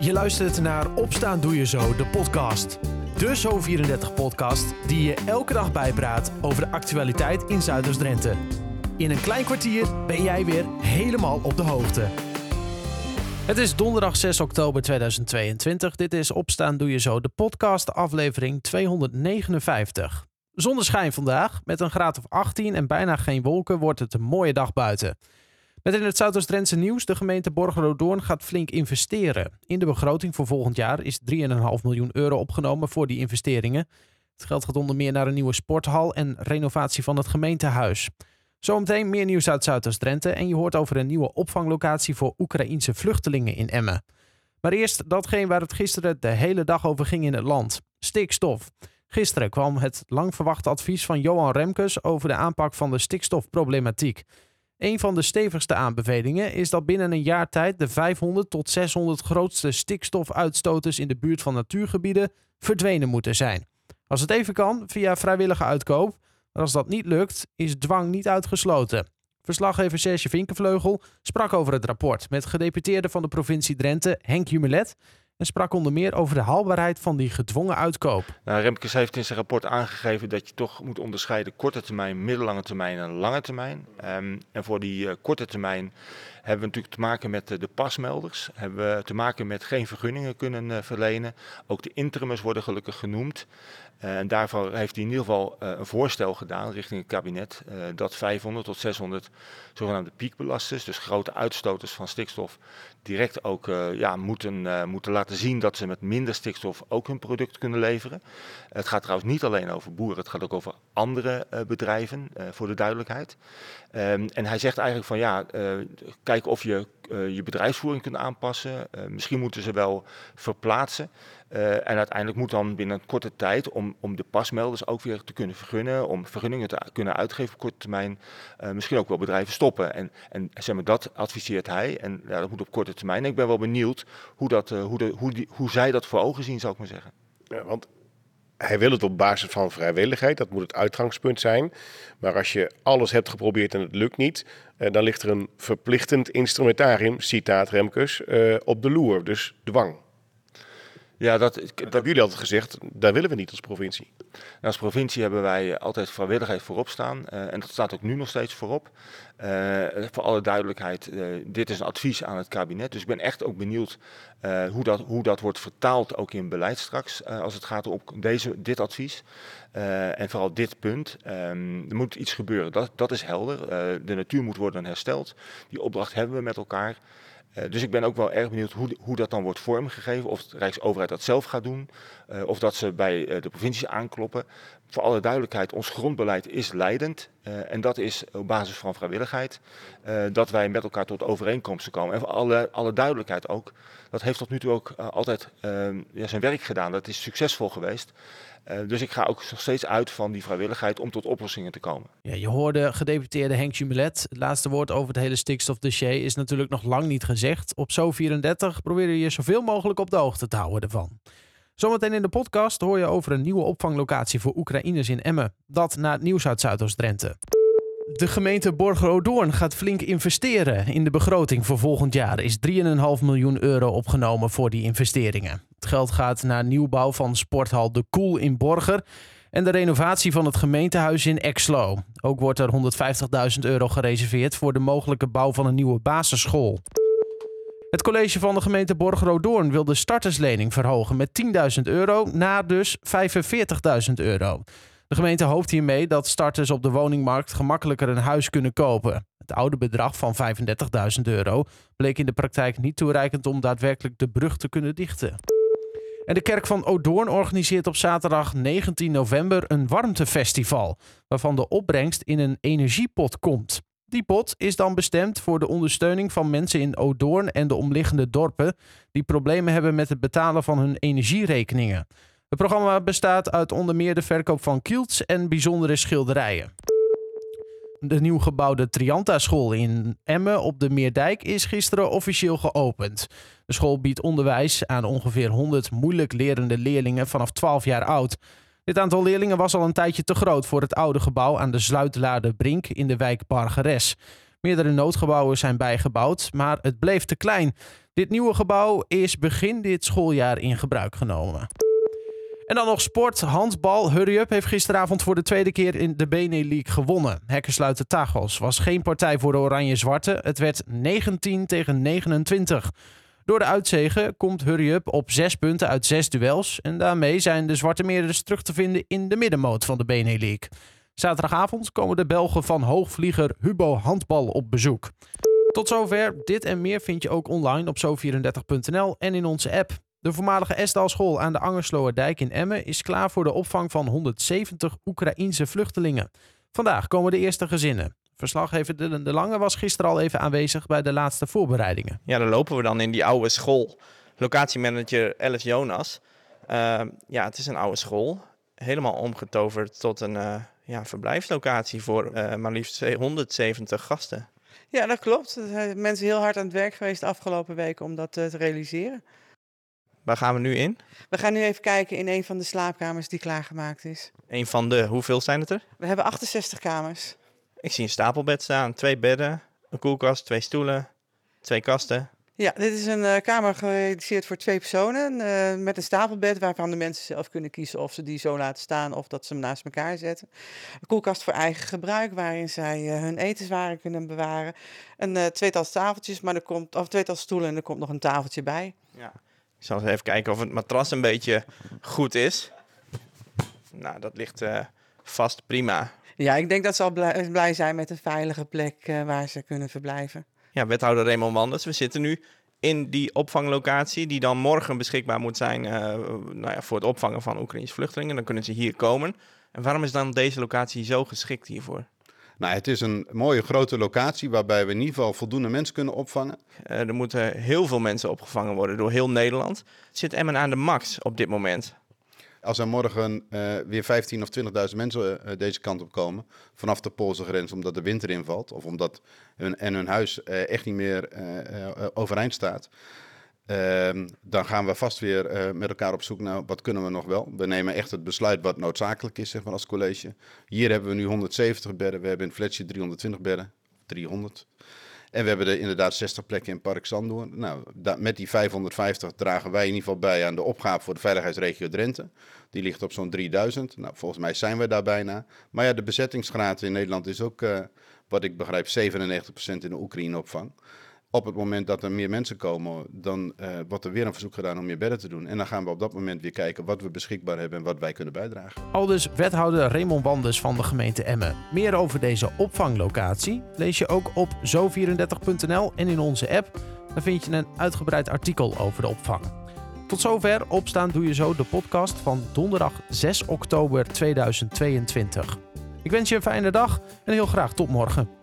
Je luistert naar Opstaan Doe Je Zo, de podcast. De Zo34-podcast die je elke dag bijpraat over de actualiteit in Zuiders-Drenthe. In een klein kwartier ben jij weer helemaal op de hoogte. Het is donderdag 6 oktober 2022. Dit is Opstaan Doe Je Zo, de podcast aflevering 259. Zonneschijn vandaag. Met een graad of 18 en bijna geen wolken wordt het een mooie dag buiten. Met in het Zuidoost-Drentse nieuws, de gemeente Borgeroodoorn gaat flink investeren. In de begroting voor volgend jaar is 3,5 miljoen euro opgenomen voor die investeringen. Het geld gaat onder meer naar een nieuwe sporthal en renovatie van het gemeentehuis. Zometeen meer nieuws uit Zuidoost-Drenthe en je hoort over een nieuwe opvanglocatie voor Oekraïense vluchtelingen in Emmen. Maar eerst datgene waar het gisteren de hele dag over ging in het land: stikstof. Gisteren kwam het lang verwachte advies van Johan Remkes over de aanpak van de stikstofproblematiek. Een van de stevigste aanbevelingen is dat binnen een jaar tijd de 500 tot 600 grootste stikstofuitstoters in de buurt van natuurgebieden verdwenen moeten zijn. Als het even kan, via vrijwillige uitkoop. Maar als dat niet lukt, is dwang niet uitgesloten. Verslaggever Serge Vinkenvleugel sprak over het rapport met gedeputeerde van de provincie Drenthe, Henk Jumelet, en sprak onder meer over de haalbaarheid van die gedwongen uitkoop. Nou, Remkes heeft in zijn rapport aangegeven dat je toch moet onderscheiden korte termijn, middellange termijn en lange termijn. Um, en voor die uh, korte termijn hebben we natuurlijk te maken met de pasmelders, hebben we te maken met geen vergunningen kunnen uh, verlenen. Ook de interimers worden gelukkig genoemd. En daarvoor heeft hij in ieder geval een voorstel gedaan richting het kabinet dat 500 tot 600 zogenaamde piekbelasters, dus grote uitstoters van stikstof, direct ook ja, moeten, moeten laten zien dat ze met minder stikstof ook hun product kunnen leveren. Het gaat trouwens niet alleen over boeren, het gaat ook over andere bedrijven, voor de duidelijkheid. Um, en hij zegt eigenlijk van ja, kijk of je je bedrijfsvoering kunt aanpassen. misschien moeten ze wel verplaatsen. Uh, en uiteindelijk moet dan binnen een korte tijd, om, om de pasmelders ook weer te kunnen vergunnen, om vergunningen te kunnen uitgeven op korte termijn, uh, misschien ook wel bedrijven stoppen. En, en zeg maar, dat adviseert hij. En ja, dat moet op korte termijn. Ik ben wel benieuwd hoe, dat, uh, hoe, de, hoe, hoe zij dat voor ogen zien, zou ik maar zeggen. Ja, want hij wil het op basis van vrijwilligheid, dat moet het uitgangspunt zijn. Maar als je alles hebt geprobeerd en het lukt niet, dan ligt er een verplichtend instrumentarium, citaat Remkes, op de loer. Dus dwang. Ja, dat, dat, hebben jullie altijd gezegd, daar willen we niet als provincie. Nou, als provincie hebben wij altijd vrijwilligheid voorop staan. Uh, en dat staat ook nu nog steeds voorop. Uh, voor alle duidelijkheid, uh, dit is een advies aan het kabinet. Dus ik ben echt ook benieuwd hoe, dat, hoe dat wordt vertaald ook in beleid straks. als het gaat om deze, dit advies. en vooral dit punt. Um, er moet iets gebeuren, dat, dat is helder. de natuur moet worden hersteld. Die opdracht hebben we met elkaar. Uh, dus ik ben ook wel erg benieuwd hoe, hoe dat dan wordt vormgegeven. Of de Rijksoverheid dat zelf gaat doen. Uh, of dat ze bij uh, de provincies aankloppen. Voor alle duidelijkheid, ons grondbeleid is leidend. en dat is op basis van vrijwilligheid. dat wij met elkaar tot overeenkomsten komen. En voor alle, alle duidelijkheid ook. Dat heeft tot nu toe ook altijd ja, zijn werk gedaan. Dat is succesvol geweest. Uh, dus ik ga ook nog steeds uit van die vrijwilligheid om tot oplossingen te komen. Ja, je hoorde gedeputeerde Henk Jumelet. Het laatste woord over het hele stikstofdossier is natuurlijk nog lang niet gezegd. Op Zo34 proberen je zoveel mogelijk op de hoogte te houden ervan. Zometeen in de podcast hoor je over een nieuwe opvanglocatie voor Oekraïners in Emmen. Dat na het nieuws uit Zuidoost-Drenthe. De gemeente Borgeroodoorn gaat flink investeren. In de begroting voor volgend jaar is 3,5 miljoen euro opgenomen voor die investeringen. Het geld gaat naar nieuwbouw van sporthal De Koel in Borger en de renovatie van het gemeentehuis in Exlo. Ook wordt er 150.000 euro gereserveerd voor de mogelijke bouw van een nieuwe basisschool. Het college van de gemeente Borgeroodoorn wil de starterslening verhogen met 10.000 euro naar dus 45.000 euro. De gemeente hoopt hiermee dat starters op de woningmarkt gemakkelijker een huis kunnen kopen. Het oude bedrag van 35.000 euro bleek in de praktijk niet toereikend om daadwerkelijk de brug te kunnen dichten. En de kerk van Odoorn organiseert op zaterdag 19 november een warmtefestival, waarvan de opbrengst in een energiepot komt. Die pot is dan bestemd voor de ondersteuning van mensen in Odoorn en de omliggende dorpen die problemen hebben met het betalen van hun energierekeningen. Het programma bestaat uit onder meer de verkoop van kielts en bijzondere schilderijen. De nieuw gebouwde Trianta-school in Emmen op de Meerdijk is gisteren officieel geopend. De school biedt onderwijs aan ongeveer 100 moeilijk lerende leerlingen vanaf 12 jaar oud. Dit aantal leerlingen was al een tijdje te groot voor het oude gebouw aan de Sluitlade Brink in de wijk Bargeres. Meerdere noodgebouwen zijn bijgebouwd, maar het bleef te klein. Dit nieuwe gebouw is begin dit schooljaar in gebruik genomen. En dan nog sport. Handbal. Hurry Up heeft gisteravond voor de tweede keer in de Bene League gewonnen. Hekkersluiter Tagos was geen partij voor de Oranje-Zwarte. Het werd 19 tegen 29. Door de uitzegen komt Hurry Up op zes punten uit zes duels. En daarmee zijn de Zwarte Meerders terug te vinden in de middenmoot van de Bene League. Zaterdagavond komen de Belgen van hoogvlieger Hubo Handbal op bezoek. Tot zover. Dit en meer vind je ook online op zo34.nl en in onze app. De voormalige Esdalschool aan de Angersloerdijk in Emmen is klaar voor de opvang van 170 Oekraïense vluchtelingen. Vandaag komen de eerste gezinnen. Verslaggever Dylan de Lange was gisteren al even aanwezig bij de laatste voorbereidingen. Ja, dan lopen we dan in die oude school. Locatiemanager Alice Jonas. Uh, ja, het is een oude school. Helemaal omgetoverd tot een uh, ja, verblijfslocatie voor uh, maar liefst 170 gasten. Ja, dat klopt. Er zijn mensen heel hard aan het werk geweest de afgelopen weken om dat te realiseren. Waar gaan we nu in? We gaan nu even kijken in een van de slaapkamers die klaargemaakt is. Een van de, hoeveel zijn het er? We hebben 68 kamers. Ik zie een stapelbed staan, twee bedden, een koelkast, twee stoelen, twee kasten. Ja, dit is een uh, kamer gerealiseerd voor twee personen uh, met een stapelbed waarvan de mensen zelf kunnen kiezen of ze die zo laten staan of dat ze hem naast elkaar zetten. Een koelkast voor eigen gebruik waarin zij uh, hun etenswaren kunnen bewaren. Een tweetal tafeltjes, maar er komt, of tweetal stoelen en er komt nog een tafeltje bij. Ja. Ik zal eens even kijken of het matras een beetje goed is. Nou, dat ligt vast prima. Ja, ik denk dat ze al blij, blij zijn met een veilige plek uh, waar ze kunnen verblijven. Ja, wethouder Raymond Manders, we zitten nu in die opvanglocatie die dan morgen beschikbaar moet zijn uh, nou ja, voor het opvangen van Oekraïnse vluchtelingen. Dan kunnen ze hier komen. En waarom is dan deze locatie zo geschikt hiervoor? Nou, het is een mooie grote locatie waarbij we in ieder geval voldoende mensen kunnen opvangen. Uh, er moeten heel veel mensen opgevangen worden door heel Nederland. Zit Emmen aan de max op dit moment? Als er morgen uh, weer 15 of 20.000 mensen uh, deze kant op komen, vanaf de Poolse grens, omdat de winter invalt of omdat hun, en hun huis echt niet meer overeind staat, ehm, dan gaan we vast weer met elkaar op zoek naar wat kunnen we nog wel. We nemen echt het besluit wat noodzakelijk is zeg maar, als college. Hier hebben we nu 170 bedden, we hebben in Fletje 320 bedden, 300. En we hebben er inderdaad 60 plekken in Park Sandoorn. Nou, met die 550 dragen wij in ieder geval bij aan de opgave voor de veiligheidsregio Drenthe. Die ligt op zo'n 3000. Nou, volgens mij zijn we daar bijna. Maar ja, de bezettingsgraad in Nederland is ook, uh, wat ik begrijp, 97% in de Oekraïne-opvang. Op het moment dat er meer mensen komen, dan uh, wordt er weer een verzoek gedaan om meer bedden te doen. En dan gaan we op dat moment weer kijken wat we beschikbaar hebben en wat wij kunnen bijdragen. Aldus wethouder Raymond Wanders van de gemeente Emmen. Meer over deze opvanglocatie lees je ook op zo34.nl en in onze app. Daar vind je een uitgebreid artikel over de opvang. Tot zover opstaan doe je zo de podcast van donderdag 6 oktober 2022. Ik wens je een fijne dag en heel graag tot morgen.